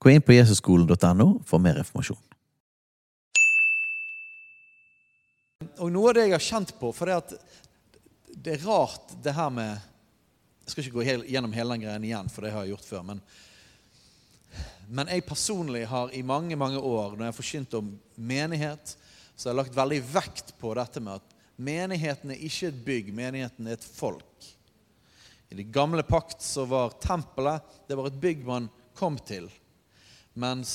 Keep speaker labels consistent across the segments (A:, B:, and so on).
A: Gå inn på jesusskolen.no for mer informasjon.
B: Og noe av det jeg har kjent på, for det, at det er rart det her med Jeg skal ikke gå gjennom hele den greien igjen, for det har jeg gjort før. Men, men jeg personlig har i mange mange år, når jeg har forkynt om menighet, så har jeg lagt veldig vekt på dette med at menigheten er ikke et bygg, menigheten er et folk. I det gamle pakt så var tempelet det var et bygg man kom til. Mens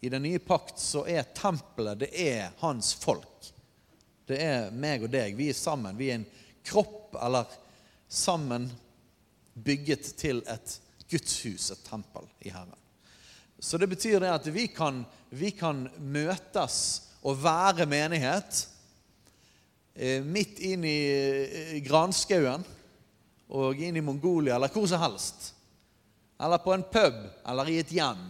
B: i den nye pakt så er tempelet det er hans folk. Det er meg og deg. Vi er sammen. Vi er en kropp, eller sammen bygget til et gudshus, et tempel i Herren. Så det betyr det at vi kan, vi kan møtes og være menighet eh, midt inn i eh, granskauen og inn i Mongolia eller hvor som helst. Eller på en pub eller i et hjem.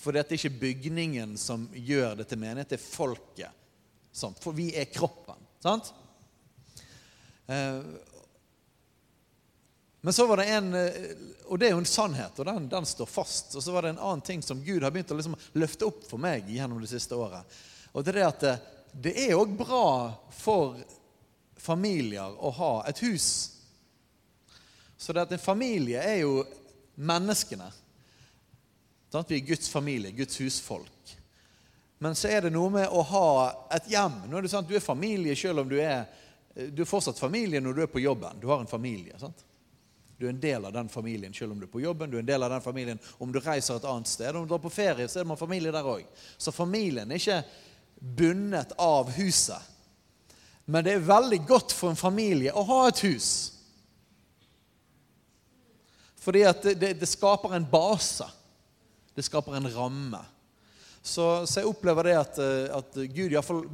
B: For det er ikke bygningen som gjør det til menighet, det er folket. Sant? For vi er kroppen. Sant? Eh, men så var det en eh, Og det er jo en sannhet, og den, den, står fast. Og så var det en annen ting som Gud har begynt å liksom løfte opp for meg gjennom det siste året. Og det er det at det, det er òg bra for familier å ha et hus. Så det at en familie er jo menneskene. Sånn at vi er Guds familie, Guds husfolk. Men så er det noe med å ha et hjem. Nå er det sånn at Du er familie selv om du er Du er fortsatt familie når du er på jobben. Du har en familie. sant? Du er en del av den familien selv om du er på jobben. Du er en del av den familien om du reiser et annet sted. Om du drar på ferie, så er man familie der òg. Så familien er ikke bundet av huset. Men det er veldig godt for en familie å ha et hus. Fordi at det, det, det skaper en base. Det skaper en ramme. Så, så jeg opplever det at, at Gud iallfall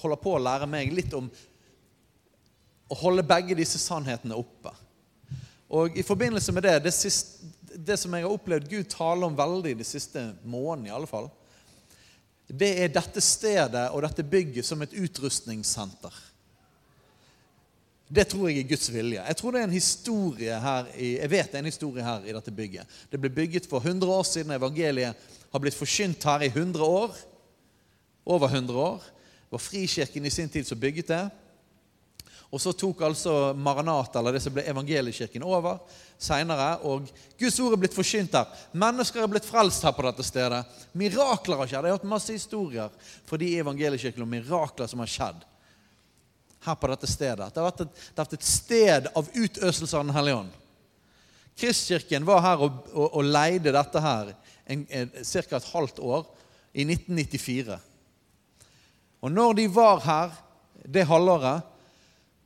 B: holder på å lære meg litt om å holde begge disse sannhetene oppe. Og i forbindelse med det, det, siste, det som jeg har opplevd Gud tale om veldig de siste månedene, i alle fall, det er dette stedet og dette bygget som et utrustningssenter. Det tror jeg er Guds vilje. Jeg tror det er en historie her i, jeg vet det er en historie her i dette bygget. Det ble bygget for 100 år siden. Evangeliet har blitt forkynt her i 100 år. Over 100 år. Det var Frikirken i sin tid som bygget det. Og så tok altså Maranata, eller det som ble evangeliekirken, over seinere. Og Guds ord er blitt forkynt her. Mennesker er blitt frelst her på dette stedet. Mirakler har skjedd. Jeg har hørt masse historier fra de evangeliekirkene om mirakler som har skjedd her på dette stedet. Det har vært et, har vært et sted av utøselse av Den hellige ånd. Kristkirken var her og, og, og leide dette her ca. et halvt år, i 1994. Og når de var her det halvåret,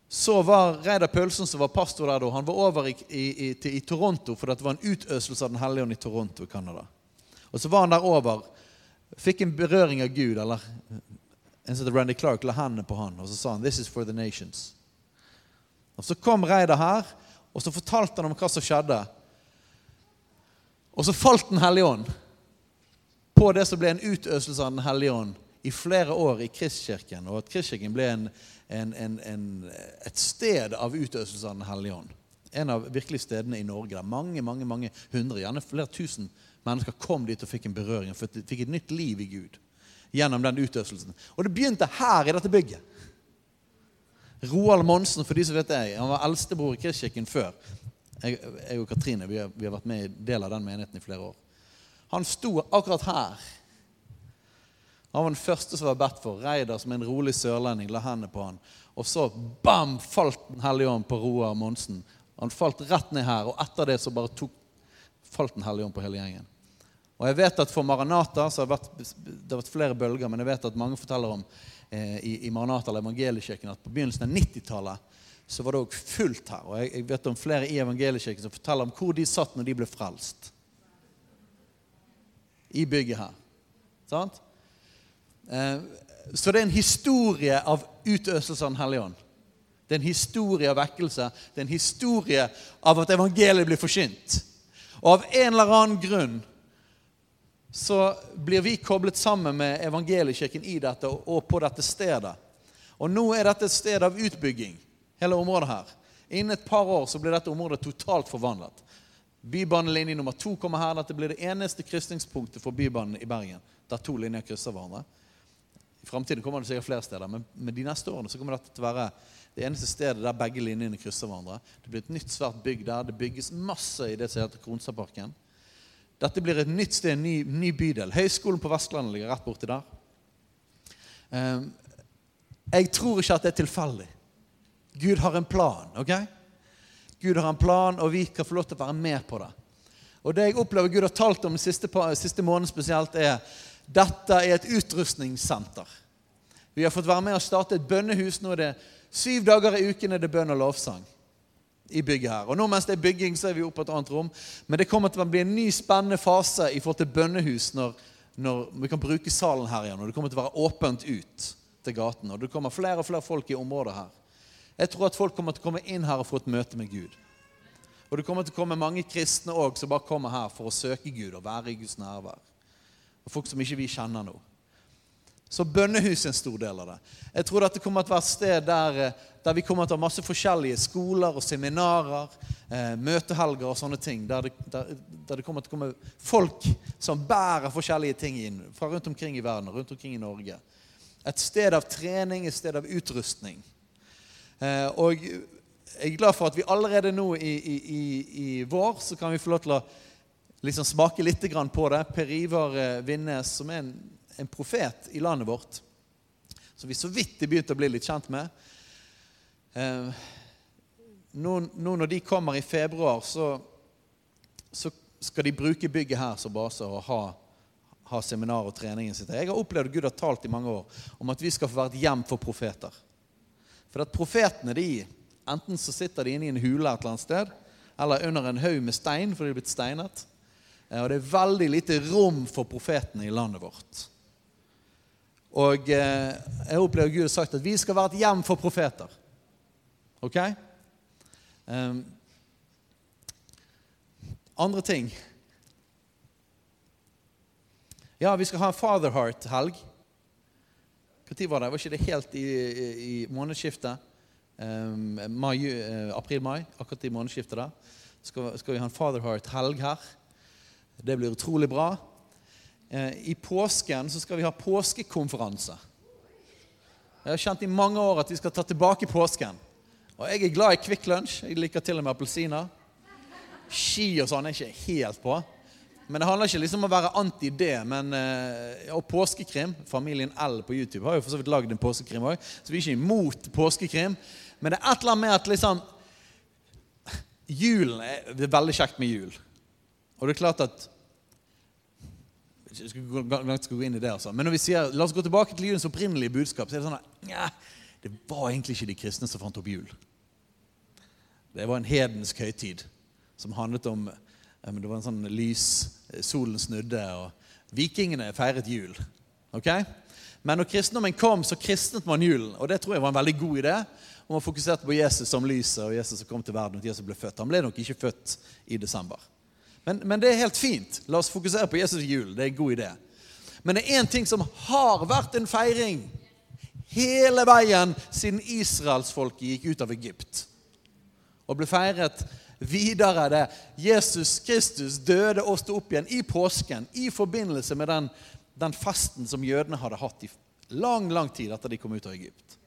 B: så var Reidar Pølsen, som var pastor der da, han var over i, i, til, i Toronto, for det var en utøselse av Den hellige ånd i Toronto i Canada. Og så var han der over, fikk en berøring av Gud, eller en som heter Randy Clark, la hendene på han, og så sa han 'This is for the nations'. Og Så kom Reidar her, og så fortalte han om hva som skjedde. Og så falt Den hellige ånd på det som ble en utøselse av Den hellige ånd i flere år i Kristkirken, og at Kristkirken ble en, en, en, et sted av utøvelse av Den hellige ånd. En av virkelig stedene i Norge der mange mange, mange hundre, gjerne flere tusen mennesker kom dit og fikk en berøring, og fikk et nytt liv i Gud gjennom den utøvelsen. Og det begynte her i dette bygget. Roald Monsen, for de som vet det, han var eldstebror i Kristkirken før. Jeg, jeg, og Katrine vi har, vi har vært med i del av den menigheten i flere år. Han sto akkurat her han var den første som var bedt for. Reidar, som en rolig sørlending, la hendene på han. Og så bam, falt Den hellige ånd på Roar Monsen. Han falt rett ned her, og etter det så bare tok, falt Den hellige ånd på hele gjengen. Og jeg vet at For Maranata så har det vært, det har vært flere bølger, men jeg vet at mange forteller om eh, i, i Maranata eller Evangeliekirken at på begynnelsen av 90-tallet så var det òg fullt her. Og jeg, jeg, vet om flere i Evangeliekirken som forteller om hvor de satt når de ble frelst. i bygget her. Sant? Eh, så det er en historie av utøselse av Den hellige ånd. Det er en historie av vekkelse. Det er en historie av at evangeliet blir forsynt. Og av en eller annen grunn så blir vi koblet sammen med evangeliekirken i dette og på dette stedet. Og nå er dette et sted av utbygging, hele området her. Innen et par år så blir dette området totalt forvandlet. Bybanelinje nummer to kommer her. Dette blir det eneste krysningspunktet for Bybanen i Bergen. Der to linjer krysser hverandre. I framtiden kommer det sikkert flere steder, men, med de neste årene så kommer dette til å være det eneste stedet der begge linjene krysser hverandre. Det blir et nytt, svært bygg der. Det bygges masse i det som heter Kronstadparken. Dette blir et nytt sted, en ny, ny, bydel. Høgskolen på Vestlandet ligger rett borti der. Um, jeg tror ikke at det er tilfeldig. Gud har en plan. ok? Gud har en plan, og vi kan få lov til å være med på det. Og Det jeg opplever Gud har talt om den siste, siste måneden spesielt, er dette er et utrustningssenter. Vi har fått være med og starte et bønnehus. Nå er det syv dager i uken er det bønn og lovsang i bygget her. Og nå mens det er bygging, så er vi oppe på et annet rom. Men det kommer til å bli en ny spennende fase i forhold til bønnehus når, når vi kan bruke salen her igjen. Og det kommer til å være åpent ut til gaten. Og det kommer flere og flere folk i området her. Jeg tror at folk kommer til å komme inn her og få et møte med Gud. Og det kommer til å komme mange kristne òg som bare kommer her for å søke Gud og være i Guds nærvær. Og folk som ikke vi kjenner nå. Så bønnehus er en stor del av det. Jeg tror dette kommer til å være et sted der, eh, der, vi kommer til å ha masse forskjellige skoler og seminarer, eh, møtehelger og sånne ting. Der det, der, der det, kommer til å komme folk som bærer forskjellige ting inn fra rundt omkring i verden og rundt omkring i Norge. Et sted av trening, et sted av utrustning. Eh, og jeg er glad for at vi allerede nå i, i, i, i vår så kan vi få lov til å liksom smake litt på det. Per Ivar eh, Vinnes, som er en en profet i landet vårt som vi så vidt har begynt å bli litt kjent med. Eh, nå, nå, når de kommer i februar, så, så, skal de bruke bygget her som base og ha, ha seminar og treningen sitt. Jeg har opplevd at Gud har talt i mange år om at vi skal få være et hjem for profeter. For at profetene de, enten så sitter de inne i en hule et eller annet sted, eller under en haug med stein fordi de er blitt steinet. Eh, og det er veldig lite rom for profetene i landet vårt. Og eh, jeg opplever Gud har sagt at vi skal være et hjem for profeter. Ok? Um, andre ting Ja, vi skal ha en Father Heart-helg. Når var det? Var ikke det helt i, i, i månedsskiftet? Um, uh, April-mai, akkurat i månedsskiftet der. Skal, skal vi ha en Father Heart-helg her. Det blir utrolig bra. Eh, I påsken så skal vi ha påskekonferanse. Jeg har kjent i mange år at vi skal ta tilbake påsken. Og jeg er glad i Kvikk Lunsj. Jeg liker til og med appelsiner. Ski og sånn er jeg ikke helt på. Men det handler ikke liksom om å være anti det. Men, eh, og påskekrim. Familien L på YouTube har jo for så vidt lagd en påskekrim òg. Så vi er ikke imot påskekrim. Men det er et eller annet med at liksom Julen er, Det er veldig kjekt med jul. Og det er klart at skal gå inn i det altså. Men når vi sier, la oss gå tilbake til julens opprinnelige budskap, så er det sånn at ja, det var egentlig ikke de kristne som fant opp jul. Det var en hedensk høytid som handlet om Det var en sånn lys Solen snudde, og vikingene feiret jul. Ok? Men når kristendommen kom, så kristnet man julen. Og det tror jeg var en veldig god idé. Og man fokuserte på Jesus som lyset og Jesus som kom til verden. og Jesus ble født. Han ble nok ikke født i desember. Men, men, det er helt fint. La oss fokusere på Jesus jul. Det er en god idé. Men det er én ting som har vært en feiring hele veien siden israelsfolket gikk ut av Egypt. Og ble feiret videre det Jesus Kristus døde og sto opp igjen i påsken i forbindelse med den, den festen som jødene hadde hatt i lang, lang tid etter de kom ut av Egypt.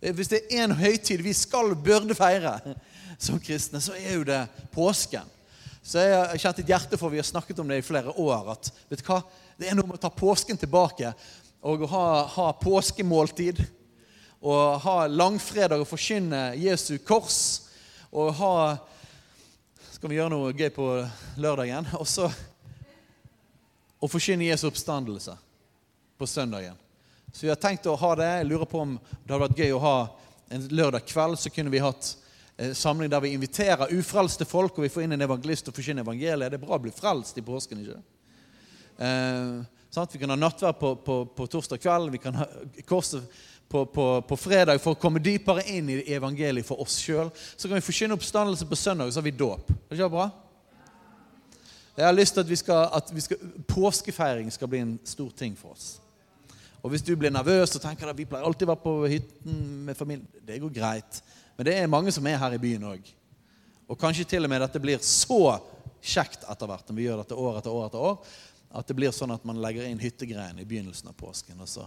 B: Hvis det er en høytid vi skal burde feire, som kristne, så er jo det påsken. Så jeg har kjent et hjerte for, vi har snakket om det i flere år, at vet du hva? det er noe med å ta påsken tilbake og ha, ha påskemåltid. Og ha langfredag og forkynne Jesu kors. Og ha Skal vi gjøre noe gøy på lørdagen? Og så å forkynne Jesu oppstandelse på søndagen. Så vi har tenkt å ha det. Jeg lurer på om det hadde vært gøy å ha en lørdag kveld. Så kunne vi hatt samling der vi inviterer ufrelste folk, og vi får inn en evangelist og forkynner evangeliet. Det er bra å bli frelst i påsken, ikke eh, sant? Vi kan ha nattverd på, på, på, torsdag kveld. Vi kan ha korset på, på, fredag for å komme dypere inn i evangeliet for oss sjøl. Så kan vi forkynne oppstandelse på søndag, og så har vi dåp. Er det ikke bra? Jeg har lyst til at, vi skal, at vi skal, påskefeiring skal bli en stor ting for oss. Og Hvis du blir nervøs og tenker at vi pleier alltid å være på hytten med familien, det går greit. Men det er mange som er her i byen òg. Og kanskje til og med dette blir så kjekt etter hvert når vi gjør dette år etter år etter år, at det blir sånn at man legger inn hyttegreiene i begynnelsen av påsken. Og så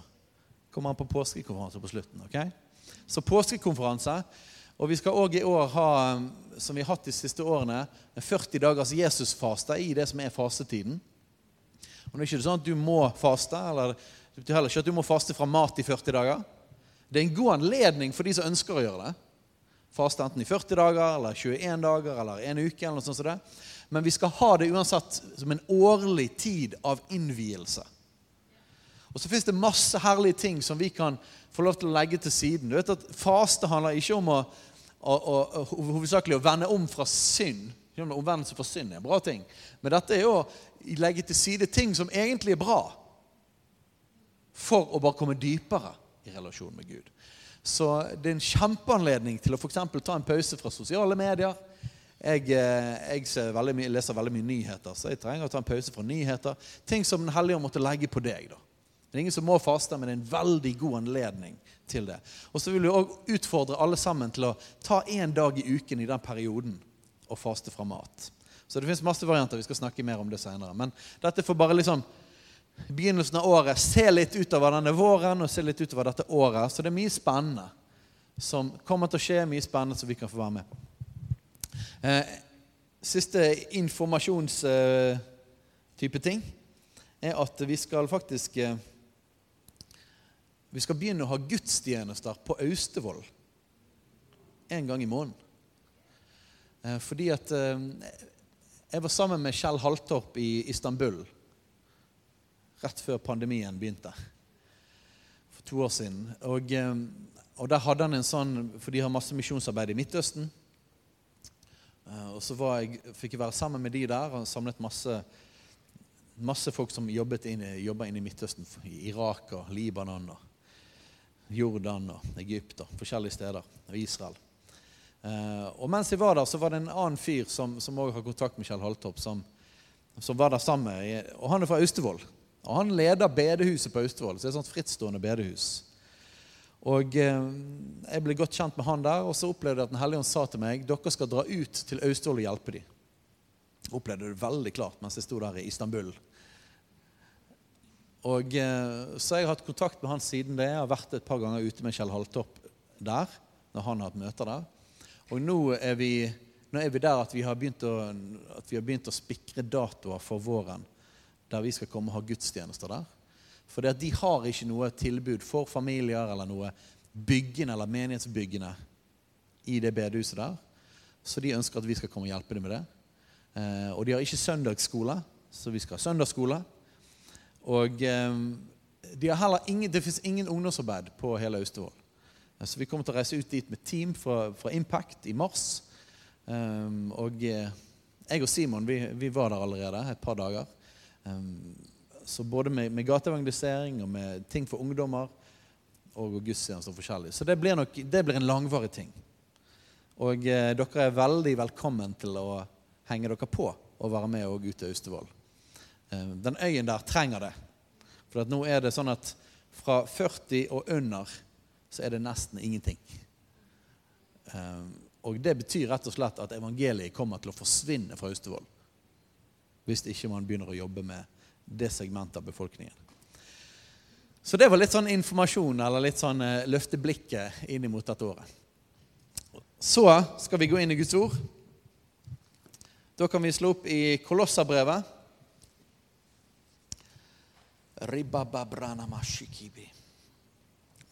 B: kommer man på påskekonferanse på slutten. ok? Så påskekonferanse. Og vi skal òg i år ha, som vi har hatt de siste årene, 40 dagers Jesusfaste i det som er fastetiden. Og det er ikke sånn at du må faste, eller det betyr heller ikke at du må faste fra mat i 40 dager. Det er en god anledning for de som ønsker å gjøre det. Faste enten i 40 dager eller 21 dager eller en uke. eller noe sånt som det. Men vi skal ha det uansett som en årlig tid av innvielse. Og så fins det masse herlige ting som vi kan få lov til å legge til siden. Du vet at Faste handler ikke om å, å, å, hovedsakelig å vende om fra synd. Omvendelse fra synd er en bra ting. Men dette er å legge til side ting som egentlig er bra for å bare komme dypere i relasjon med Gud. Så det er en kjempeanledning til å for ta en pause fra sosiale medier. Jeg, eh, jeg veldig, leser veldig mye nyheter, så jeg trenger å ta en pause fra nyheter. Ting som Den hellige måtte legge på deg. da. Det er ingen som må faste, men det er en veldig god anledning til det. Og så vil vi òg utfordre alle sammen til å ta én dag i uken i den perioden og faste fra mat. Så det fins masse varianter. Vi skal snakke mer om det senere. Men dette får bare liksom begynnelsen av året se litt utover denne våren og se litt utover dette året. Så det er mye spennende som kommer til å skje, mye spennende som vi kan få være med på. Eh, siste informasjonstype ting er at vi skal faktisk eh, Vi skal begynne å ha gudstjenester på Austevoll en gang i måneden. Eh, fordi at jeg var sammen med Kjell Haltorp i Istanbul rett før pandemien begynte. For to år siden. Og, eh, og der hadde han en sånn For de har masse misjonsarbeid i Midtøsten. Eh, og så jeg, fikk jeg være sammen med de der og samlet masse, masse folk som jobbet inn, inn i Midtøsten. I Irak og Libanon og Jordan og Egypt og forskjellige steder. Og Israel. Uh, og mens jeg var der, så var det en annen fyr som også har kontakt med Kjell Haltopp, som, som var der sammen Og han er fra Austevoll. Og Han leder bedehuset på Austevoll. så det er et sånt frittstående bedehus. Og eh, Jeg ble godt kjent med han der, og så opplevde jeg at Den hellige ånd sa til meg dere skal dra ut til Austevoll og hjelpe dem. Jeg opplevde det veldig klart mens jeg sto der i Istanbul. Og eh, Så jeg har hatt kontakt med han siden det. Jeg har vært et par ganger ute med Kjell Haltorp der når han har hatt møter der. Og nå er vi, nå er vi der at vi har begynt å spikre datoer for våren der vi skal komme og ha gudstjenester der. For de har ikke noe tilbud for familier eller noe byggende eller menighetsbyggende i det bedehuset der. Så de ønsker at vi skal komme og hjelpe dem med det. Eh, og de har ikke søndagsskole, så vi skal ha søndagsskole. Og eh, de har heller ingen, det fins ingen ungdomsarbeid på hele Austevoll. Eh, så vi kommer til å reise ut dit med team fra, fra Impact i mars. Um, og eh, jeg og Simon vi, vi, var der allerede et par dager. Så både med, med gateevangelisering og med ting for ungdommer og gudstjenester og forskjellig. Så det blir, nok, det blir en langvarig ting. Og eh, dere er veldig velkommen til å henge dere på og være med og ut til Austevoll. Eh, den øyen der trenger det. For nå er det sånn at fra 40 og under så er det nesten ingenting. Eh, og det betyr rett og slett at evangeliet kommer til å forsvinne fra Austevoll hvis ikke man begynner å jobbe med det segmentet av befolkningen. Så det var litt sånn informasjon, eller litt sånn uh, løfte blikket inn mot dette året. Så skal vi gå inn i Guds ord. Da kan vi slå opp i Kolosserbrevet.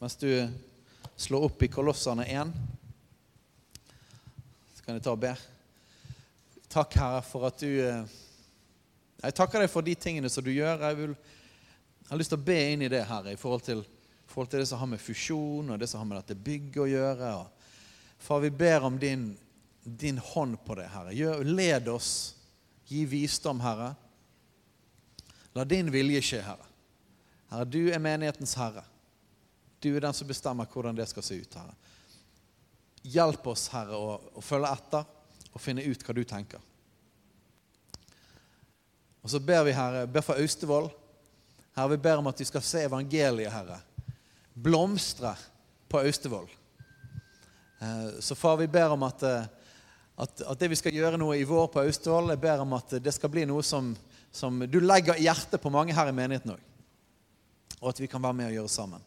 B: Mens du slår opp i Kolosserne 1, så kan jeg ta og be. Takk, Herre, for at du uh, jeg takker deg for de tingene som du gjør. Jeg, vil, jeg har lyst til å be inn i det her i forhold til, forhold til det som har med fusjon og det som har med dette bygget å gjøre. Og, far, vi ber om din din hånd på det, Herre. Gjør, led oss. Gi visdom, Herre. La din vilje skje, Herre. Herre, du er menighetens herre. Du er den som bestemmer hvordan det skal se ut, Herre. Hjelp oss, Herre, å, å følge etter og finne ut hva du tenker. Og så ber vi, Herre, ber for Austevoll. Herre, vi ber om at vi skal se evangeliet, Herre, blomstre på Austevoll. Eh, Så far, vi ber om at, eh, at, at det vi skal gjøre noe i vår på Austevoll, jeg ber om at det skal bli noe som, som du legger hjertet på mange her i menigheten òg. Og at vi kan være med og gjøre sammen.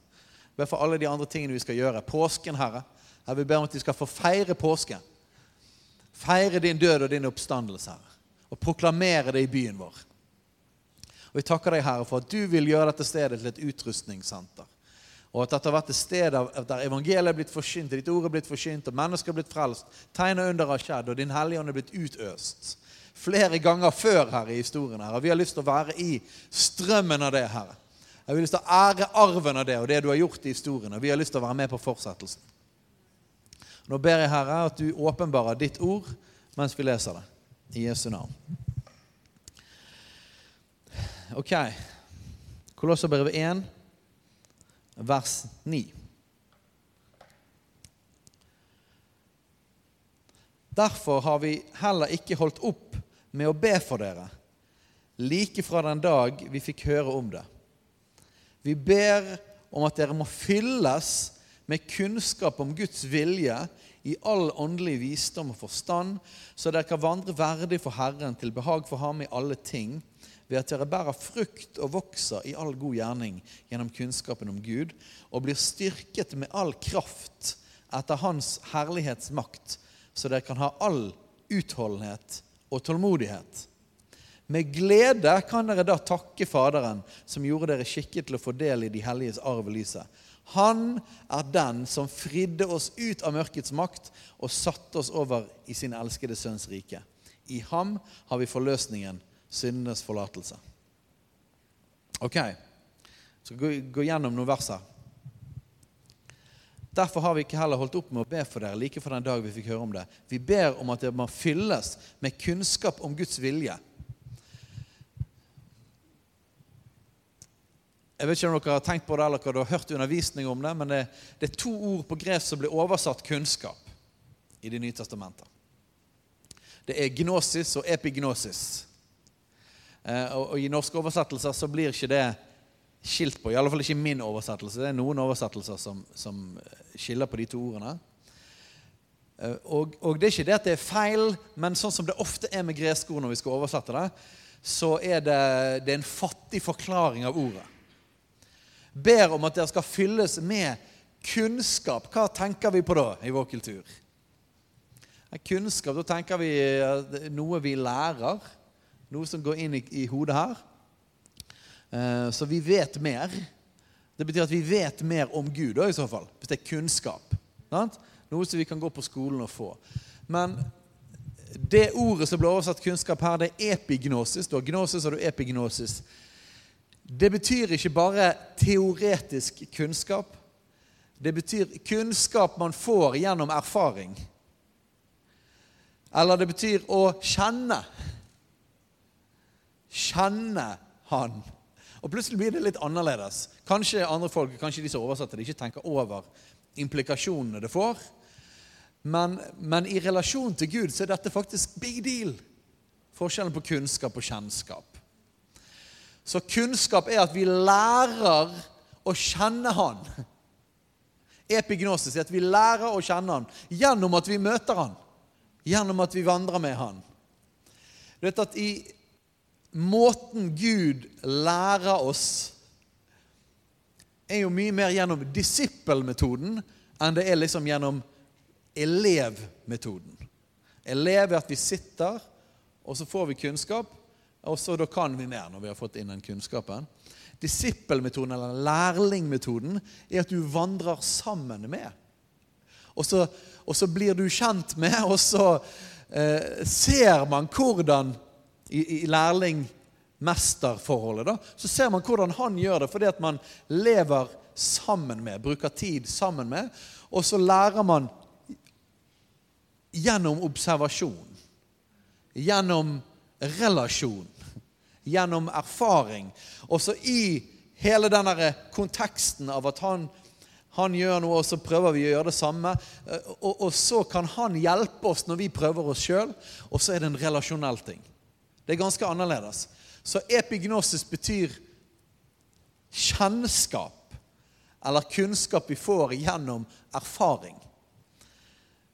B: Jeg ber for alle de andre tingene vi skal gjøre. Påsken, Herre. Herre, vi ber om at vi skal få feire påsken. Feire din død og din oppstandelse, Herre. Og proklamere det i byen vår. Og Vi takker deg, Herre, for at du vil gjøre dette stedet til et utrustningssenter. Og at dette har vært et sted der evangeliet er blitt forsynt, ditt ord er blitt forsynt, og mennesker er blitt frelst. Tegn og under har skjedd, og din hellige ånd er blitt utøst. Flere ganger før her i historien. Herre. Vi har lyst til å være i strømmen av det, Herre. Jeg har lyst til å ære arven av det og det du har gjort i historien. Og vi har lyst til å være med på fortsettelsen. Nå ber jeg, Herre, at du åpenbarer ditt ord mens vi leser det. I Jesu navn. Ok. Kolosserbrevet 1, vers 9. Derfor har vi heller ikke holdt opp med å be for dere, like fra den dag vi fikk høre om det. Vi ber om at dere må fylles med kunnskap om Guds vilje i all åndelig visdom og forstand, så dere kan vandre verdig for Herren til behag for ham i alle ting, ved at dere bærer frukt og vokser i all god gjerning gjennom kunnskapen om Gud, og blir styrket med all kraft etter Hans herlighetsmakt, så dere kan ha all utholdenhet og tålmodighet. Med glede kan dere da takke Faderen, som gjorde dere skikket til å få del i de helliges arv og lyset. Han er den som fridde oss ut av mørkets makt og satte oss over i sin elskede sønns rike. I ham har vi forløsningen, syndenes forlatelse. Ok, så gå, gå gjennom noen vers her. Derfor har vi ikke heller holdt opp med å be for dere like fra den dag vi fikk høre om det. Vi ber om at det må fylles med kunnskap om Guds vilje. Jeg vet ikke om dere har tenkt på det eller dere har hørt undervisning om det, men det, det er to ord på gresk som blir oversatt kunnskap i Det nye testamentet. Det er gnosis og epignosis. Eh, og, I norske oversettelser så blir ikke det skilt på. I alle fall ikke min oversettelse. Det er noen oversettelser som, som skiller på de to ordene. Eh, og, og, det er ikke det at det er feil, men sånn som det ofte er med greske ord når vi skal oversette det, så er det, det er en fattig forklaring av ordet ber om at dere skal fylles med kunnskap. Hva tenker vi på da i vår kultur? Kunnskap, Da tenker vi noe vi lærer. Noe som går inn i, i hodet her. Eh, så vi vet mer. Det betyr at vi vet mer om Gud da, i så fall. Hvis det er kunnskap. Noe som vi kan gå på skolen og få. Men det ordet som ble oversatt kunnskap her, det er epignosis. Du har gnosis og du har epignosis. Det betyr ikke bare teoretisk kunnskap. Det betyr kunnskap man får gjennom erfaring. Eller det betyr å kjenne. Kjenne Han. Og Plutselig blir det litt annerledes. Kanskje andre folk, kanskje de som oversetter det, ikke tenker over implikasjonene det får. Men, men i relasjon til Gud så er dette faktisk big deal. Forskjellen på kunnskap og kjennskap. Så kunnskap er at vi lærer å kjenne Han. Epignosis er at vi lærer å kjenne Han gjennom at vi møter Han. Gjennom at vi vandrer med Han. Du vet at i måten Gud lærer oss, er jo mye mer gjennom disippelmetoden enn det er liksom gjennom elevmetoden. Elev er at vi sitter, og så får vi kunnskap. Og så da kan vi mer når vi har fått inn den kunnskapen. Disippelmetoden, eller lærlingmetoden, er at du vandrer sammen med. Og så, og så blir du kjent med, og så eh, ser man hvordan i, i lærling-mesterforholdet da, Så ser man hvordan han gjør det, fordi at man lever sammen med, bruker tid sammen med. Og så lærer man gjennom observasjon, gjennom relasjon, gjennom erfaring. Også i hele denne konteksten av at han, han gjør noe, og så prøver vi å gjøre det samme. Eh, og, og så kan han hjelpe oss når vi prøver oss sjøl, og så er det en relasjonell ting. Det er ganske annerledes. Så epignosis betyr kjennskap, eller kunnskap vi får gjennom erfaring.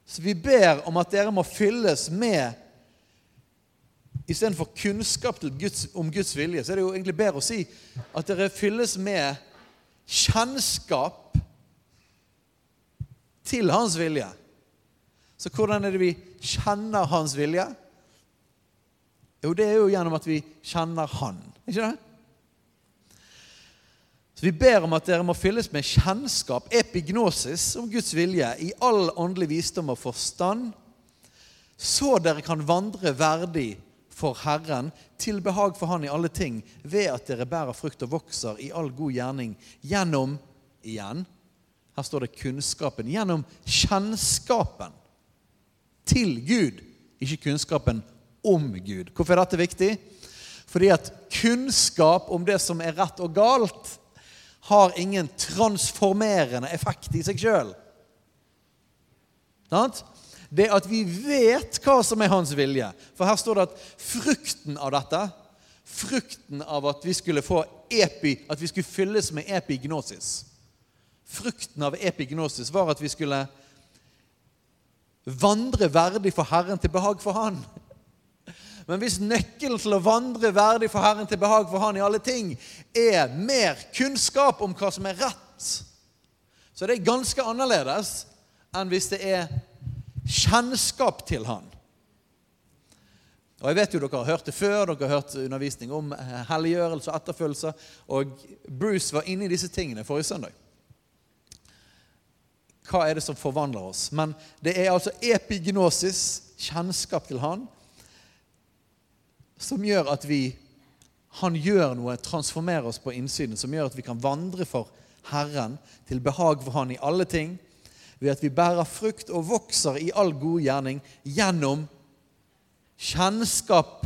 B: Så vi ber om at dere må fylles med Istedenfor kunnskap Guds, om Guds vilje, så er det jo egentlig bedre å si at dere fylles med kjennskap til Hans vilje. Så hvordan er det vi kjenner Hans vilje? Jo, det er jo gjennom at vi kjenner Han. Ikke det? Så Vi ber om at dere må fylles med kjennskap, epignosis, om Guds vilje, i all åndelig visdom og forstand, så dere kan vandre verdig for Herren, til behag for Han i alle ting, ved at dere bærer frukt og vokser i all god gjerning gjennom igjen. Her står det kunnskapen. Gjennom kjennskapen til Gud, ikke kunnskapen om Gud. Hvorfor er dette viktig? Fordi at kunnskap om det som er rett og galt, har ingen transformerende effekt i seg sjøl. Det at vi vet hva som er hans vilje. For her står det at frukten av dette, frukten av at vi skulle få epi, at vi skulle fylles med epignosis Frukten av epignosis var at vi skulle vandre verdig for Herren til behag for Han. Men hvis nøkkelen til å vandre verdig for Herren til behag for Han i alle ting, er mer kunnskap om hva som er rett, så det er ganske annerledes enn hvis det er kjennskap til Han. Og jeg vet jo Dere har hørt det før, dere har hørt undervisning om helliggjørelse og etterfølgelse. Og Bruce var inne i disse tingene forrige søndag. Hva er det som forvandler oss? Men det er altså epignosis, kjennskap til Han, som gjør at vi Han gjør noe, transformerer oss på innsiden, som gjør at vi kan vandre for Herren til behag for Han i alle ting, ved at vi bærer frukt og vokser i all god gjerning gjennom kjennskap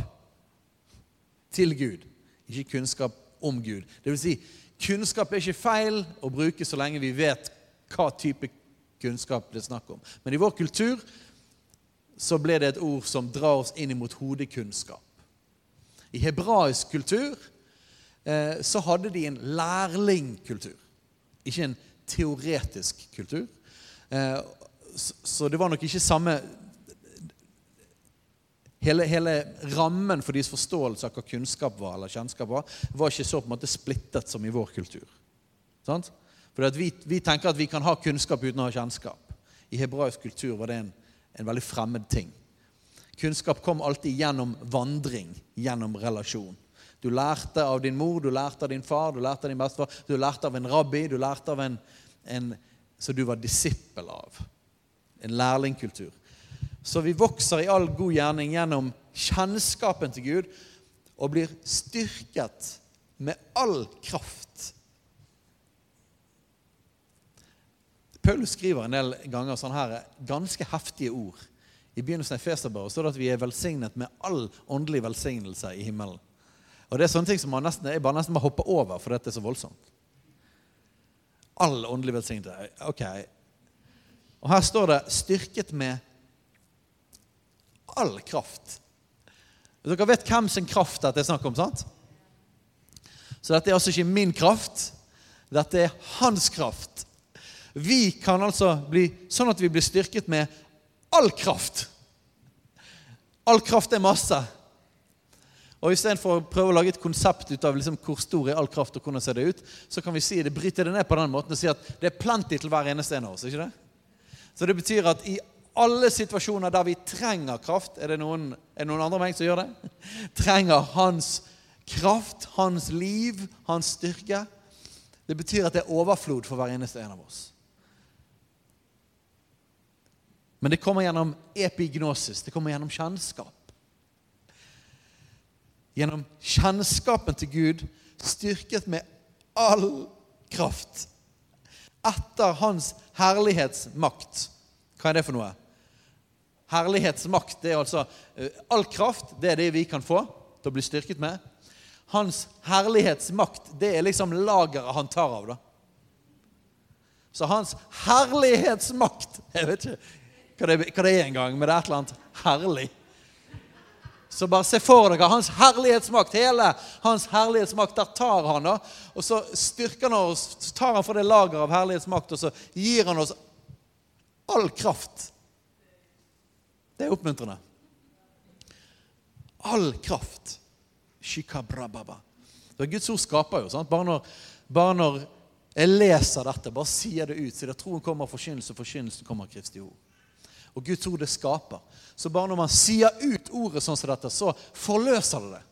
B: til Gud, ikke kunnskap om Gud. Det vil si, kunnskap er ikke feil å bruke så lenge vi vet hva type kunnskap det er snakk om. Men i vår kultur så ble det et ord som drar oss inn mot hodekunnskap. I hebraisk kultur eh, så hadde de en lærlingkultur, ikke en teoretisk kultur. Eh, så, det var nok ikke samme Hele, hele, rammen for deres forståelse av hva kunnskap var, eller kjennskap var, var ikke så på en måte splittet som i vår kultur. Sant? For vi, vi, tenker at vi kan ha kunnskap uten å ha kjennskap. I hebraisk kultur var det en, en veldig fremmed ting. Kunnskap kom alltid gjennom vandring, gjennom relasjon. Du lærte av din mor, du lærte av din far, du lærte av din bestefar, du lærte av en rabbi, du lærte av en, en som du var disippel av. En lærlingkultur. Så vi vokser i all god gjerning gjennom kjennskapen til Gud og blir styrket med all kraft. Paulus skriver en del ganger sånne her ganske heftige ord i begynnelsen av Efeserbrevet står det at vi er velsignet med all åndelig velsignelse i himmelen. Og Det er sånne ting som man nesten, jeg bare nesten må hoppe over, for dette er så voldsomt. All åndelig velsignelse. Ok. Og her står det 'styrket med all kraft'. Dere vet hvem sin kraft dette er snakk om, sant? Så dette er altså ikke min kraft. Dette er hans kraft. Vi kan altså bli sånn at vi blir styrket med all kraft. All kraft er masse. Og Istedenfor å prøve å lage et konsept ut av liksom hvor stor er all kraft, og hvordan ser det ut, så kan vi si det, bryte det ned på den måten og si at det er plenty til hver eneste en av oss. ikke det? Så det betyr at i alle situasjoner der vi trenger kraft Er det noen, er det noen andre meg som gjør det? Trenger hans kraft, hans liv, hans styrke. Det betyr at det er overflod for hver eneste en av oss. Men det kommer gjennom epignosis. Det kommer gjennom kjennskap. Gjennom kjennskapen til Gud, styrket med all kraft. Etter Hans herlighetsmakt. Hva er det for noe? herlighetsmakt, det er altså eh, all kraft, det er det vi kan få til å bli styrket med. Hans herlighetsmakt, det er liksom lageret han tar av, da. Så hans herlighetsmakt Jeg vet ikke hva det, hva det er engang, men det er et eller annet herlig. Så bare se for dere hans herlighetsmakt. Hele hans herlighetsmakt, der tar han da. Og så styrker han oss, så tar han fra det lageret av herlighetsmakt, og så gir han oss all kraft. Det er oppmuntrende. All kraft. Shikabrababa. Det Guds ord skaper jo. sant? Bare når, bare når jeg leser dette, bare sier det ut, så det troen kommer av forkynnelse, og forkynnelsen kommer av Kristi ord. Og Guds ord det skaper. Så bare når man sier ut ordet sånn som dette, så forløser det det.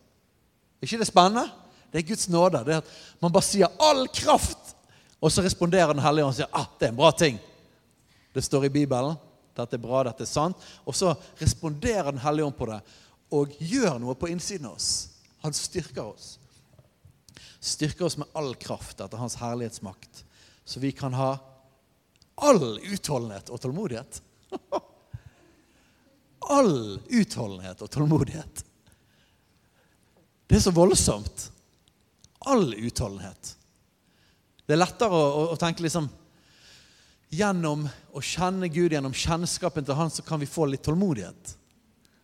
B: Er ikke det spennende? Det er Guds nåde. Det er at Man bare sier 'all kraft', og så responderer Den hellige ånd og sier 'ah, det er en bra ting'. Det står i Bibelen. Dette er bra, dette er sant. Og så responderer Den hellige ånd på det og gjør noe på innsiden av oss. Han styrker oss. Styrker oss med all kraft etter Hans herlighetsmakt, så vi kan ha all utholdenhet og tålmodighet. all utholdenhet og tålmodighet. Det er så voldsomt. All utholdenhet. Det er lettere å, å, tenke liksom Gjennom å kjenne Gud, gjennom kjennskapen til Han, så kan vi få litt tålmodighet.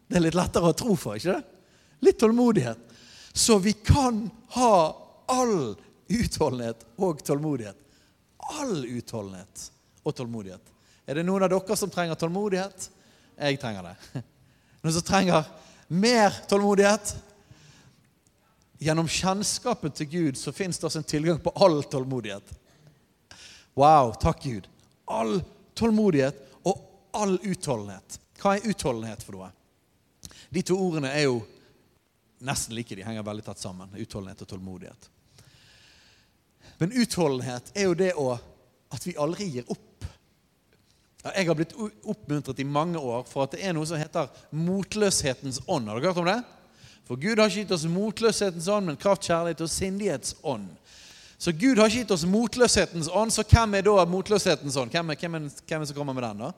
B: Det er litt lettere å tro for, ikke det? Litt tålmodighet. Så vi kan ha all utholdenhet og tålmodighet. All utholdenhet og tålmodighet. Er det noen av dere som trenger tålmodighet? Jeg trenger det. Noen som trenger mer tålmodighet? Gjennom kjennskapen til Gud så fins det en tilgang på all tålmodighet. Wow, takk Gud. All tålmodighet og all utholdenhet. Hva er utholdenhet for noe? De to ordene er jo nesten like. De henger veldig tatt sammen. Utholdenhet og tålmodighet. Men utholdenhet er jo det å, at vi aldri gir opp. Jeg har blitt oppmuntret i mange år for at det er noe som heter motløshetens ånd. Har dere hørt om det? For Gud har ikke gitt oss motløshetens ånd, men kraft, kjærlighet og sindighetsånd. Så Gud har ikke gitt oss motløshetens ånd, så hvem er da motløshetens ånd? Hvem er, hvem er, hvem er som kommer med den, da?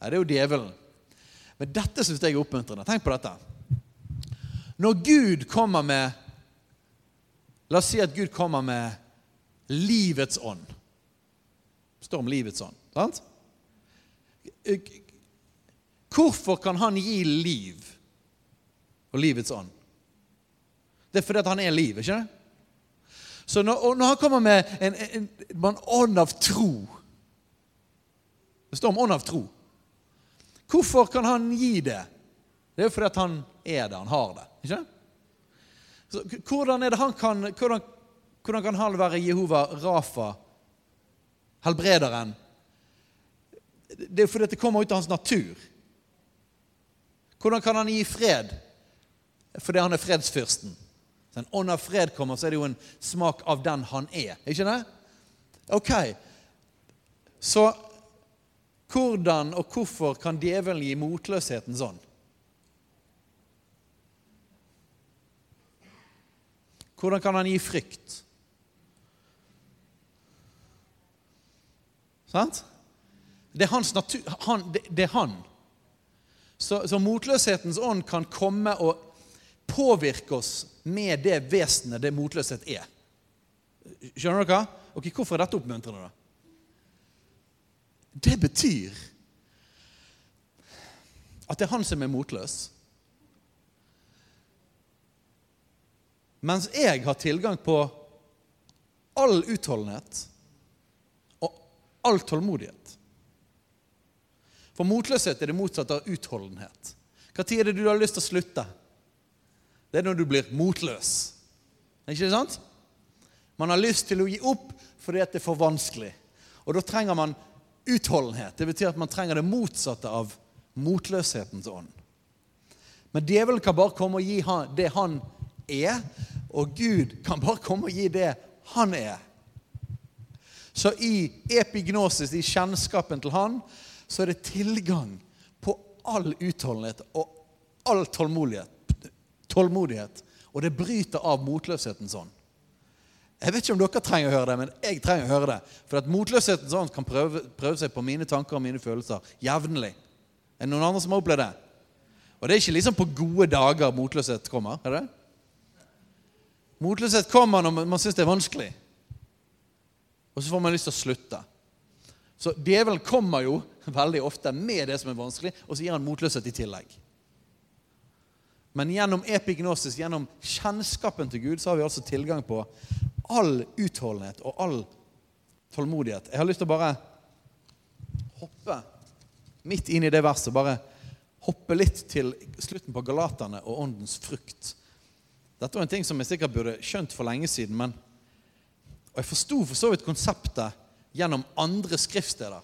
B: Ja, det er jo djevelen. Men dette syns jeg er oppmuntrende. Tenk på dette. Når Gud kommer med La oss si at Gud kommer med livets ånd. Det står om livets ånd. sant? Hvorfor kan han gi liv og livets ånd? Det er fordi at han er liv, ikke det? Så når, når han kommer med en, en, en, ånd av tro Det står om ånd av tro. Hvorfor kan han gi det? Det er jo fordi at han er det, han har det. ikke Så, hvordan, det han kan, hvordan, hvordan kan han være Jehova Rafa, helbrederen, det er fordi det kommer ut av hans natur. Hvordan kan han gi fred? Fordi han er fredsfyrsten. Ånd av fred kommer, så er det jo en smak av den han er. Ikke det? Ok. Så hvordan og hvorfor kan djevelen gi motløsheten sånn? Hvordan kan han gi frykt? Sant? Det er natur. Han, det, det, er han. Så, så, motløshetens ånd kan komme og påvirke oss med det vesenet det motløshet er. Skjønner dere? Ok, Hvorfor er dette oppmuntrende, da? Det betyr at det er han som er motløs. Mens jeg har tilgang på all utholdenhet og all tålmodighet. For motløshet er det motsatte av utholdenhet. Når er det du har lyst til å slutte? Det er når du blir motløs. Ikke sant? Man har lyst til å gi opp fordi det er for vanskelig. Og da trenger man utholdenhet. Det betyr at man trenger det motsatte av motløshetens ånd. Men djevelen kan bare komme og gi det han er, og Gud kan bare komme og gi det han er. Så i epignosis, i kjennskapen til han, så er det tilgang på all utholdenhet og all tålmodighet. tålmodighet. Og det bryter av motløshetens ånd. Jeg vet ikke om dere trenger å høre det, men jeg trenger å høre det. For at motløshetens ånd kan prøve, prøve, seg på mine tanker og mine følelser jevnlig. Er det noen andre som har opplevd det? Og det er ikke liksom på gode dager motløshet kommer. er det? Motløshet kommer når man, syns det er vanskelig. Og så får man lyst til å slutte. Så djevelen kommer jo veldig ofte med det som er vanskelig, og så gir han motløshet i tillegg. Men gjennom epignosis, gjennom kjennskapen til Gud, så har vi altså tilgang på all utholdenhet og all tålmodighet. Jeg har lyst til å bare hoppe midt inn i det verset. Bare hoppe litt til slutten på Galaterne og åndens frukt. Dette var en ting som jeg sikkert burde skjønt for lenge siden. men og Jeg forsto for så vidt konseptet gjennom andre skriftsteder.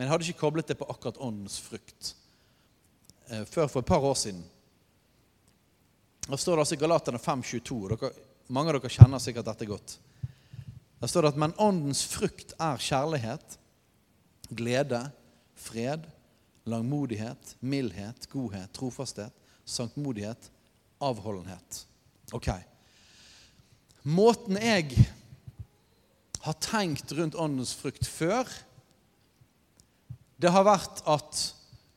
B: Men jeg hadde ikke koblet det på akkurat åndens frukt eh, før for et par år siden. Da står det altså i Galaterne 5,22. Mange av dere kjenner sikkert dette godt. Der står det at men åndens frukt er kjærlighet, glede, fred, langmodighet, mildhet, godhet, trofasthet, sanktmodighet, avholdenhet. Ok. Måten jeg har tenkt rundt åndens frukt før, det har vært at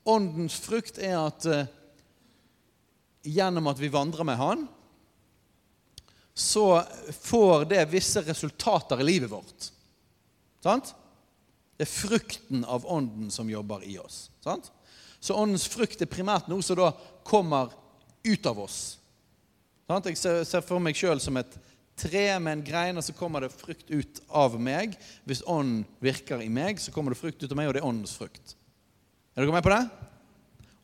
B: åndens frukt er at eh, gjennom at vi vandrer med Han, så får det visse resultater i livet vårt. Sant? Det er frukten av ånden som jobber i oss. Sant? Så åndens frukt er primært noe som da kommer ut av oss. Sant? Jeg ser, for meg sjøl som et tre med en grein, og så kommer det frukt ut av meg. Hvis ånden virker i meg, så kommer det frukt ut av meg, og det er åndens frukt. Er dere med på det?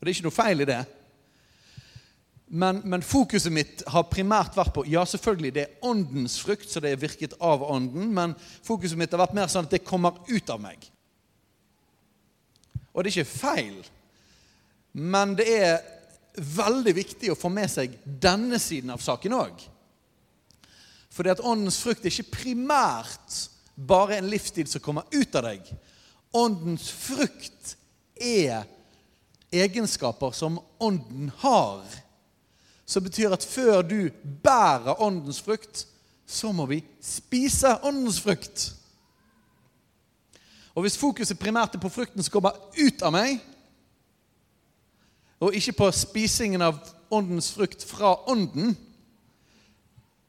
B: Og det er ikke noe feil i det. Men, men, fokuset mitt har primært vært på Ja, selvfølgelig, det er åndens frukt, så det er virket av ånden, men fokuset mitt har vært mer sånn at det kommer ut av meg. Og det er ikke feil, men det er veldig viktig å få med seg denne siden av saken òg. Fordi at åndens frukt er ikke primært bare en livsstil som kommer ut av deg. Åndens frukt er egenskaper som ånden har som betyr at før du bærer åndens frukt, så må vi spise åndens frukt. Og hvis fokuset primært er på frukten som kommer ut av meg, og ikke på spisingen av åndens frukt fra ånden,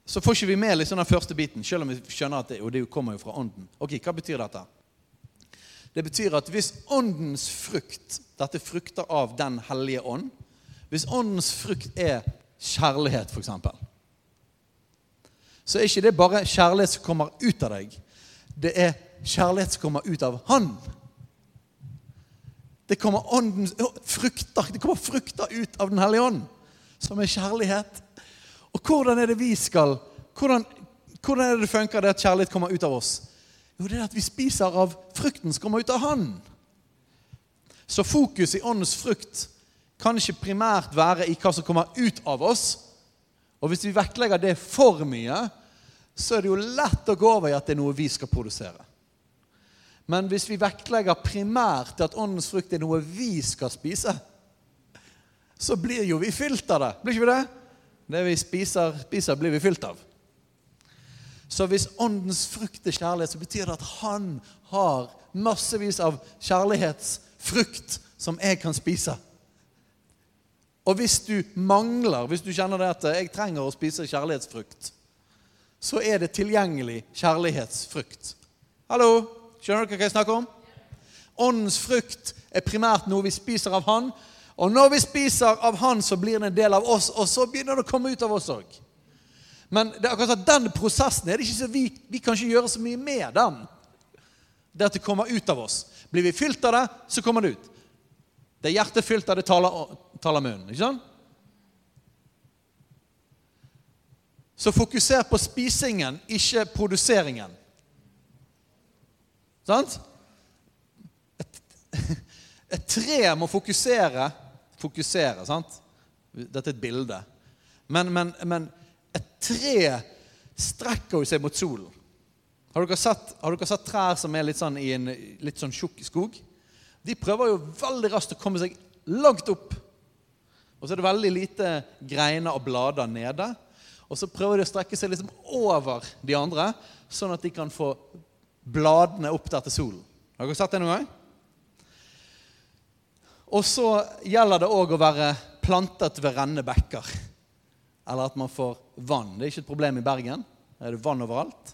B: så får ikke vi med liksom den første biten, selv om vi skjønner at det, det kommer jo fra ånden. Ok, Hva betyr dette? Det betyr at hvis åndens frukt, dette er frukter av Den hellige ånd Hvis åndens frukt er kjærlighet, f.eks., så er ikke det bare kjærlighet som kommer ut av deg. Det er kjærlighet som kommer ut av Han. Det kommer åndens frukter, det kommer frukter ut av Den hellige ånd, som er kjærlighet. Og hvordan er det vi skal Hvordan, hvordan er det det funker det at kjærlighet kommer ut av oss? Jo, det er at vi spiser av frukten som kommer ut av Han. Så fokus i åndens frukt kan ikke primært være i hva som kommer ut av oss. Og hvis vi vektlegger det for mye, så er det jo lett å gå over i at det er noe vi skal produsere. Men hvis vi vektlegger primært at åndens frukt er noe vi skal spise, så blir jo vi fylt av det. Blir ikke vi det? Det vi spiser, spiser blir vi fylt av. Så hvis åndens frukt er kjærlighet, så betyr det at han har massevis av kjærlighetsfrukt som jeg kan spise. Og hvis du mangler, hvis du kjenner det at 'jeg trenger å spise kjærlighetsfrukt', så er det tilgjengelig kjærlighetsfrukt. Hallo? Skjønner dere hva jeg snakker om? Åndens frukt er primært noe vi spiser av Han. Og når vi spiser av Han, så blir det en del av oss, og så begynner det å komme ut av oss òg. Men det er akkurat at den prosessen er det ikke så vi, vi kan ikke gjøre så mye med den. Det at det kommer ut av oss. Blir vi fylt av det, så kommer det ut. Det er hjertet fylt av det taler, taler munnen. Ikke sant? Så fokuser på spisingen, ikke produseringen. Sant? Et, et tre må fokusere Fokusere, sant? Dette er et bilde. Men, men, men et tre strekker jo seg mot solen. Har dere, sett, har dere sett trær som er litt sånn i en litt sånn tjukk skog? De prøver jo veldig raskt å komme seg langt opp. Og så er det veldig lite greiner og blader nede. Og så prøver de å strekke seg liksom over de andre, sånn at de kan få bladene opp der til solen. Har dere sett det noen gang? Og så gjelder det òg å være plantet ved rennende bekker. Eller at man får vann. Det er ikke et problem i Bergen. Der er det vann overalt.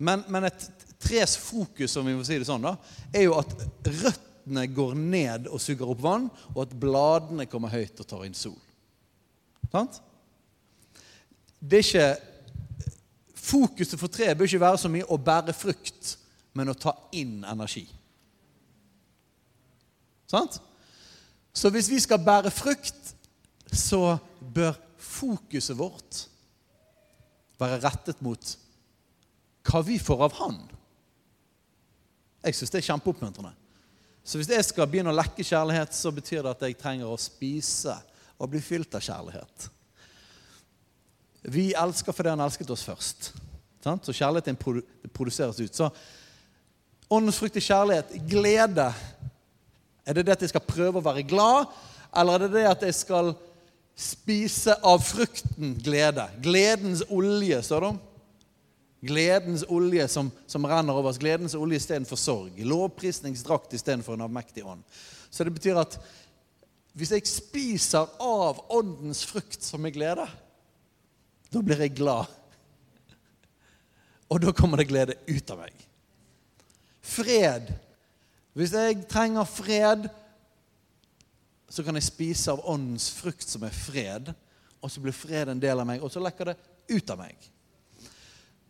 B: Men, men et tres fokus, om vi må si det sånn, da, er jo at røttene går ned og suger opp vann, og at bladene kommer høyt og tar inn sol. Sant? Det er ikke Fokuset for treet bør ikke være så mye å bære frukt, men å ta inn energi. Sant? Så hvis vi skal bære frukt, så bør fokuset vårt være rettet mot hva vi får av Han. Jeg syns det er kjempeoppmuntrende. Så hvis jeg skal begynne å lekke kjærlighet, så betyr det at jeg trenger å spise og bli fylt av kjærlighet. Vi elsker fordi han elsket oss først. Sant? Så kjærligheten produseres ut. Så åndens frukt er kjærlighet. Glede. Er det det at jeg skal prøve å være glad, eller er det det at jeg skal spise av frukten glede? Gledens olje, står det om. Gledens olje som, som renner over oss. Gledens olje istedenfor sorg. Lovprisningsdrakt istedenfor en avmektig ånd. Så det betyr at hvis jeg spiser av åndens frukt som er glede, da blir jeg glad. Og da kommer det glede ut av meg. Fred. Hvis jeg trenger fred, så kan jeg spise av åndens frukt, som er fred. Og så blir fred en del av meg, og så lekker det ut av meg.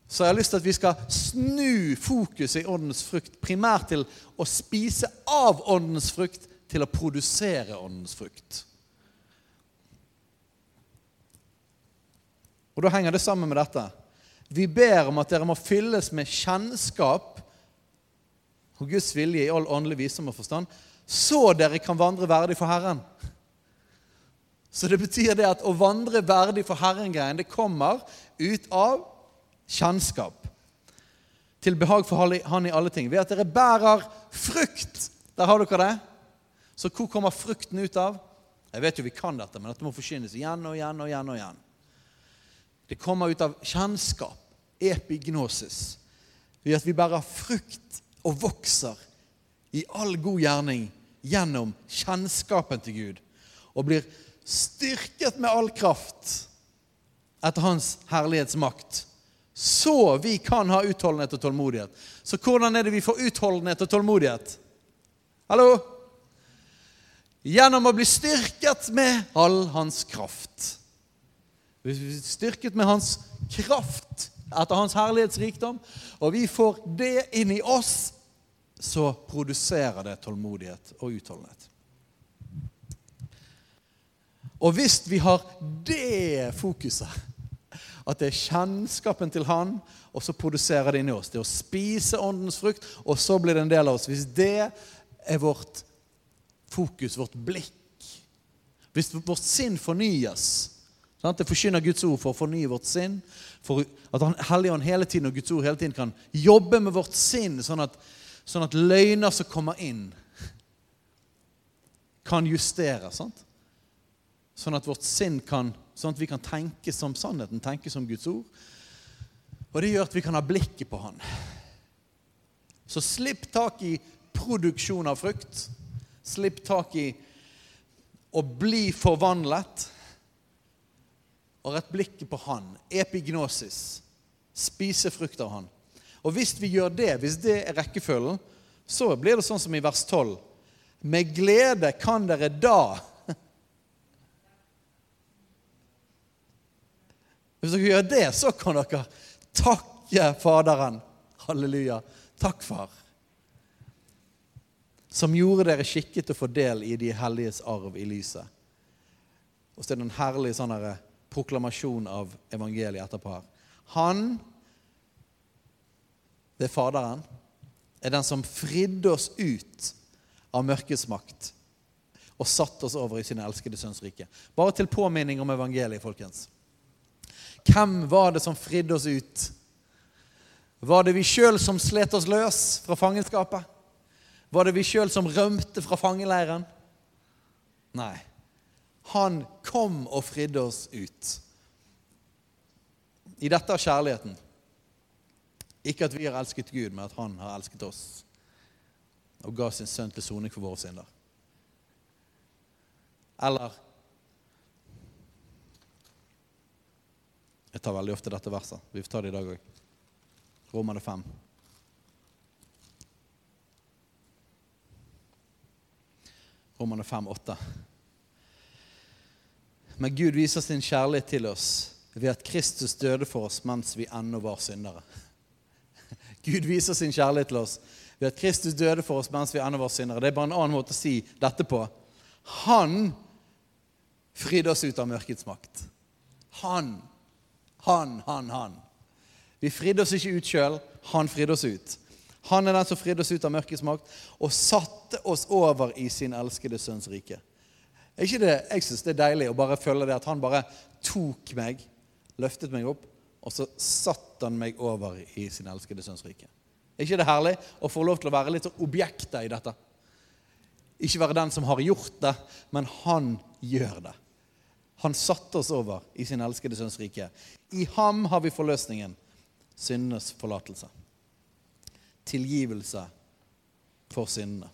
B: Så jeg har lyst til at vi skal snu fokuset i åndens frukt primært til å spise av åndens frukt til å produsere åndens frukt. Og Da henger det sammen med dette. Vi ber om at dere må fylles med kjennskap og Guds vilje i all åndelig visdom og forstand, så dere kan vandre verdig for Herren. Så det betyr det at å vandre verdig for Herren-greien, det kommer ut av kjennskap. Til behag for Han i alle ting. Ved at dere bærer frukt. Der har dere det. Så hvor kommer frukten ut av? Jeg vet jo vi kan dette, men dette må forsynes igjen og igjen og igjen. og igjen. Det kommer ut av kjennskap, epignosis, ved at vi bærer frukt og vokser i all god gjerning gjennom kjennskapen til Gud og blir styrket med all kraft etter Hans herlighetsmakt, så vi kan ha utholdenhet og tålmodighet. Så hvordan er det vi får utholdenhet og tålmodighet? Hallo? Gjennom å bli styrket med all hans kraft. Styrket med hans kraft etter hans herlighetsrikdom, og vi får det inn i oss, så produserer det tålmodighet og utholdenhet. Og hvis vi har det fokuset, at det er kjennskapen til Han, og så produserer det inni oss, det å spise åndens frukt, og så blir det en del av oss Hvis det er vårt fokus, vårt blikk Hvis vårt sinn fornyes Sånn, det forkynner Guds ord for å fornye vårt sinn. For at han Helligånd hele tiden og Guds ord hele tiden kan jobbe med vårt sinn, sånn at, sånn at løgner som kommer inn, kan justeres. Sant? Sånn at vårt sinn kan Sånn at vi kan tenke som sannheten, tenke som Guds ord. Og det gjør at vi kan ha blikket på Han. Så slipp tak i produksjon av frukt. Slipp tak i å bli forvandlet og rett blikket på Han. Epignosis. Spise frukt av Han. Og hvis vi gjør det, hvis det er rekkefølgen, så blir det sånn som i vers 12. Med glede kan dere da Hvis dere gjør det, så kan dere takke Faderen. Halleluja. Takk, Far. Som gjorde dere skikket til å få del i de helliges arv i lyset. Og så er det en herlig sånn herre proklamasjon av evangeliet etterpå her. Han, det er Faderen, er den som fridde oss ut av mørkets makt og satte oss over i sin elskede sønns rike. Bare til påminning om evangeliet, folkens. Hvem var det som fridde oss ut? Var det vi sjøl som slet oss løs fra fangenskapet? Var det vi sjøl som rømte fra fangeleiren? Nei. Han kom og fridde oss ut. I dette er kjærligheten. Ikke at vi har elsket Gud, men at Han har elsket oss og ga sin sønn til soning for våre synder. Eller Jeg tar veldig ofte dette verset. Vi får ta det i dag òg. Romerne 5. Romerne 5, 8. Men Gud viser sin kjærlighet til oss ved at Kristus døde for oss mens vi ennå var syndere. Gud viser sin kjærlighet til oss ved at Kristus døde for oss mens vi ennå var syndere. Det er bare en annen måte å si dette på. Han fridde oss ut av mørkets makt. Han, han, han, han. Vi fridde oss ikke ut sjøl, han fridde oss ut. Han er den som fridde oss ut av mørkets makt og satte oss over i sin elskede sønns rike. Ikke det, jeg syns det er deilig å bare føle det at han bare tok meg, løftet meg opp, og så satte han meg over i sin elskede sønns rike. Er ikke det herlig å få lov til å være litt sånn objekter i dette? Ikke være den som har gjort det, men han gjør det. Han satte oss over i sin elskede sønns rike. I ham har vi forløsningen, syndenes forlatelse tilgivelse for syndene.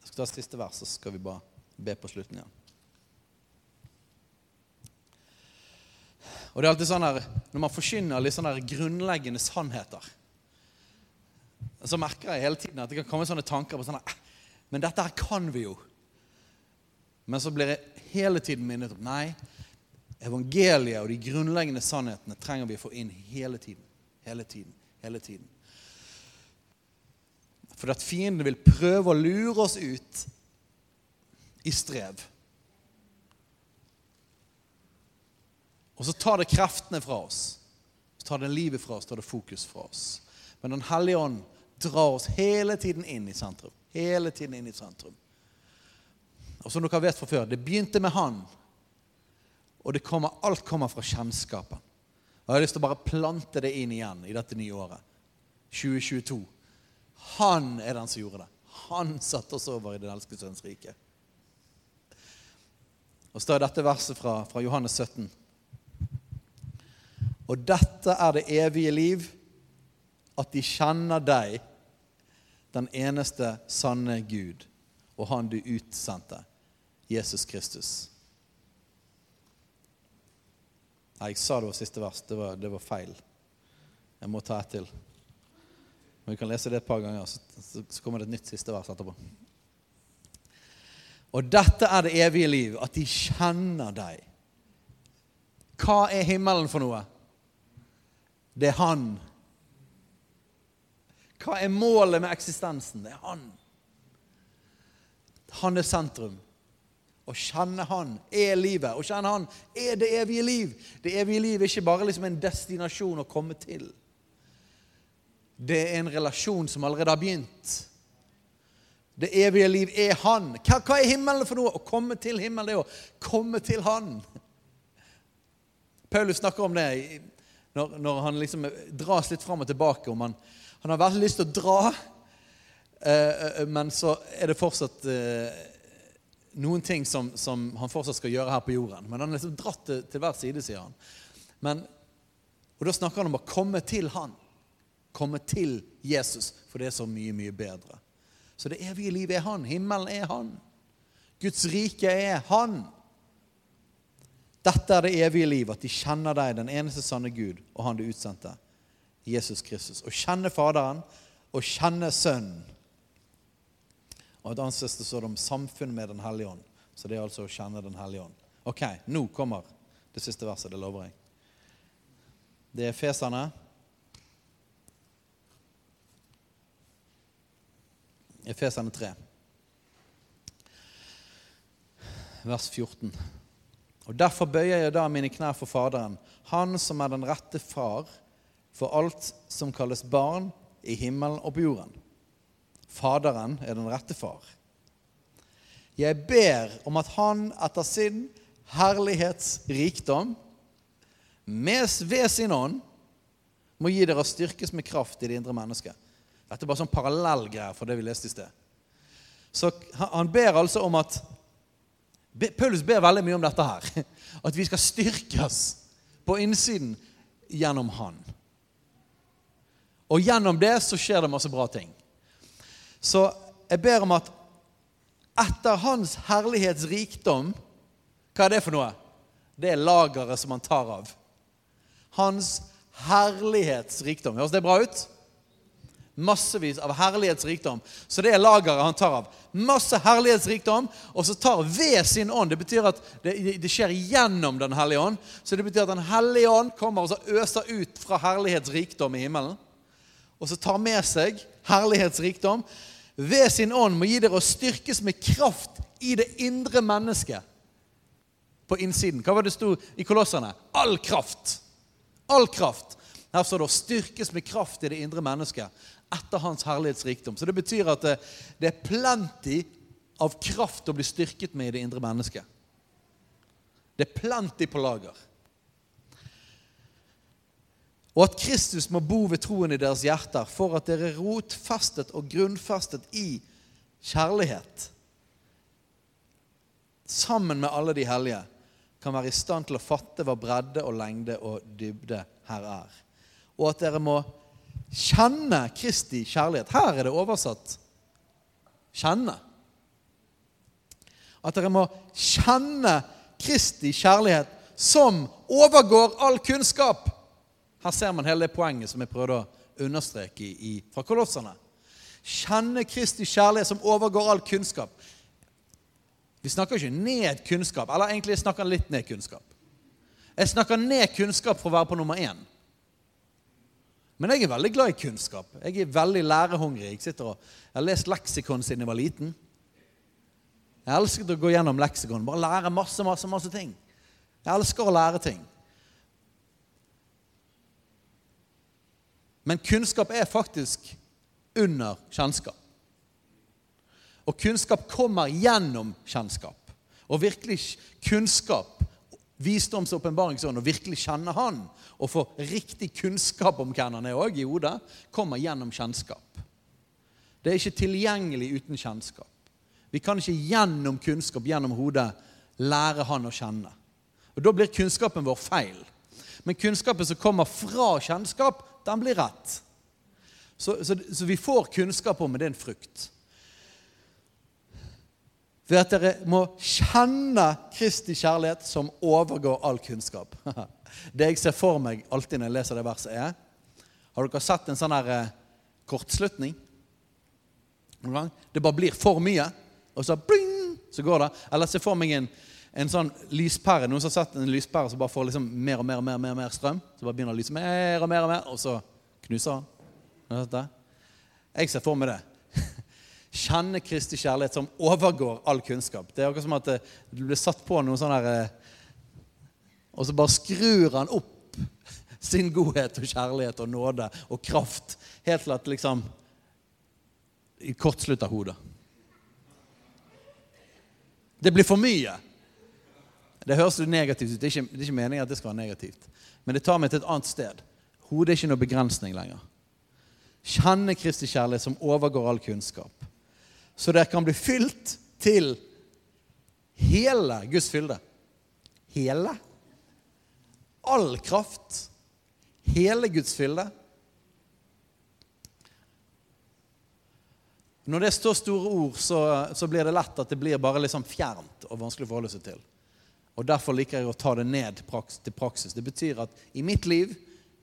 B: Jeg skal ta siste vers, så skal vi bare be på slutten igjen. Og det er alltid sånn her, Når man forkynner litt sånne grunnleggende sannheter, så merker jeg hele tiden at det kan komme sånne tanker på sånn her, Men dette her kan vi jo. Men så blir jeg hele tiden minnet om nei, evangeliet og de grunnleggende sannhetene trenger vi å få inn hele tiden. Hele tiden. Hele tiden. For at fienden vil prøve å lure oss ut i strev. Og så tar det kreftene fra oss. Så tar det livet fra oss, tar det fokus fra oss. Men Den hellige ånd drar oss hele tiden inn i sentrum. Hele tiden inn i sentrum. Og som dere vet fra før, det begynte med han. Og kommer, alt kommer fra kjennskapen. Og Jeg har lyst til å bare plante det inn igjen i dette nye året. 2022. Han er den som gjorde det. Han satte oss over i Den elskede sønns rike. Og så er dette verset fra, fra Johannes 17. Og dette er det evige liv, at de kjenner deg, den eneste sanne Gud, og Han du utsendte, Jesus Kristus. Nei, jeg sa det var siste vers. Det var, det var feil. Jeg må ta et til. Men Vi kan lese det et par ganger, så kommer det et nytt siste vers etterpå. Og dette er det evige liv, at de kjenner deg. Hva er himmelen for noe? Det er Han. Hva er målet med eksistensen? Det er Han. Han er sentrum. Å kjenne Han er livet. Å kjenne Han er det evige liv. Det evige liv er ikke bare liksom en destinasjon å komme til. Det er en relasjon som allerede har begynt. Det evige liv er Han. Hva, hva er himmelen for noe? Å komme til himmelen, det å komme til Han. Paulus snakker om det når, når han liksom dras litt fram og tilbake. om han, han har veldig lyst til å dra, eh, eh men så er det fortsatt eh, noen ting som, som, han fortsatt skal gjøre her på jorden. Men han er liksom dratt til, til hver side, sier han. Men, og Da snakker han om å komme til han. Komme til Jesus, for det er så mye, mye bedre. Så det evige livet er han. Himmelen er han. Guds rike er han. Dette er det evige liv, at de kjenner deg, den eneste sanne Gud, og han du utsendte, Jesus Kristus. Å kjenne Faderen og kjenne Sønnen og et annet sted står det om samfunn med Den hellige ånd. Så det er altså å kjenne Den hellige ånd. Ok, nå kommer det siste verset. Det lover jeg. Det er Feserne. Efeserne 3, vers 14. Og Derfor bøyer jeg da mine knær for Faderen, Han som er den rette far for alt som kalles barn i himmelen og på jorden Faderen er den rette far. Jeg ber om at han etter sin herlighetsrikdom ved sin ånd må gi dere styrkes med kraft i det indre mennesket. Dette er bare sånn parallellgreier for det vi leste i sted. Så han ber altså om at Paulus ber veldig mye om dette her. At vi skal styrkes på innsiden gjennom han. Og gjennom det så skjer det masse bra ting. Så jeg ber om at etter Hans herlighets rikdom Hva er det for noe? Det er lageret som han tar av. Hans herlighets rikdom. Høres det bra ut? Massevis av herlighetsrikdom. Så det er lageret han tar av. Masse herlighetsrikdom, og så tar ved sin ånd. Det betyr at det, det skjer gjennom Den hellige ånd. Så det betyr at Den hellige ånd kommer og så øser ut fra herlighetsrikdom i himmelen. Og så tar med seg herlighetsrikdom. Ved sin ånd må gi dere å styrkes med kraft i det indre mennesket. På innsiden. Hva var det sto i kolossene? All kraft. All kraft. Her står det å styrkes med kraft i det indre mennesket etter hans herlighetsrikdom. Så det betyr at det, det er plenty av kraft å bli styrket med i det indre mennesket. Det er plenty på lager. Og at Kristus må bo ved troen i deres hjerter for at dere er rotfestet og grunnfestet i kjærlighet, sammen med alle de hellige, kan være i stand til å fatte hva bredde og lengde og dybde her er. Og at dere må kjenne Kristi kjærlighet. Her er det oversatt 'kjenne'. At dere må kjenne Kristi kjærlighet som overgår all kunnskap. Her ser man hele det poenget som jeg prøvde å understreke i, fra kolossene. Kjenne Kristi kjærlighet som overgår all kunnskap. Vi snakker ikke ned kunnskap, eller egentlig jeg snakker litt ned kunnskap. Jeg snakker ned kunnskap for å være på nummer én. Men jeg er veldig glad i kunnskap. Jeg er veldig lærehungrig. Jeg, sitter og, jeg har lest leksikon siden jeg var liten. Jeg elsket å gå gjennom leksikon, bare lære masse, masse, masse ting. Jeg elsker å lære ting. Men kunnskap er faktisk under kjennskap. Og kunnskap kommer gjennom kjennskap. Og virkelig kunnskap, visdoms- og og virkelig kjenne Han og få riktig kunnskap om hvem han er òg, i hodet, kommer gjennom kjennskap. Det er ikke tilgjengelig uten kjennskap. Vi kan ikke gjennom kunnskap, gjennom hodet, lære han å kjenne. Og Da blir kunnskapen vår feil. Men kunnskapen som kommer fra kjennskap, den blir rett. Så, så, så vi får kunnskap om det er en frukt. Ved at dere må kjenne Kristi kjærlighet som overgår all kunnskap. Det jeg ser for meg alltid når jeg leser det verset, er Har dere sett en sånn her eh, kortslutning? Det bare blir for mye, og så bling, så går det. Eller se for meg en, en sånn lyspære. Noen som har sett en lyspære som bare får liksom mer og mer og mer, mer, mer strøm? Så bare begynner å lyse mer og mer, og mer, og så knuser han. Jeg ser for meg det. Kjenne Kristi kjærlighet som overgår all kunnskap. Det er akkurat som at eh, du blir satt på noen sånn her eh, og så bare skrur han opp sin godhet og kjærlighet og nåde og kraft helt til at liksom kortslutter hodet. Det blir for mye. Det høres negativt ut. Det er, ikke, det er ikke meningen at det skal være negativt. Men det tar meg til et annet sted. Hodet er ikke noe begrensning lenger. Kjenne Kristi kjærlighet som overgår all kunnskap. Så dere kan bli fylt til hele Guds fylde. Hele? all kraft, hele Guds fylde. Når det står store ord, så, så, blir det lett at det blir bare liksom fjernt og vanskelig å forholde seg til. Og Derfor liker jeg å ta det ned til praksis. Det betyr at i mitt liv,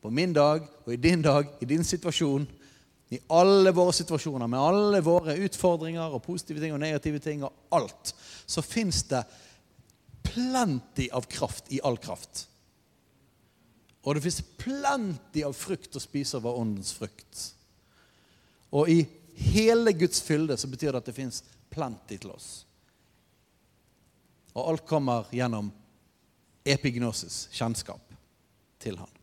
B: på min dag og i din dag, i din situasjon, i alle våre situasjoner, med alle våre utfordringer og positive ting og negative ting og alt, så fins det plenty av kraft i all kraft. Og det fins plenty av frukt å spise over åndens frukt. Og i hele Guds fylde så betyr det at det fins plenty til oss. Og alt kommer gjennom epignosis, kjennskap til Han.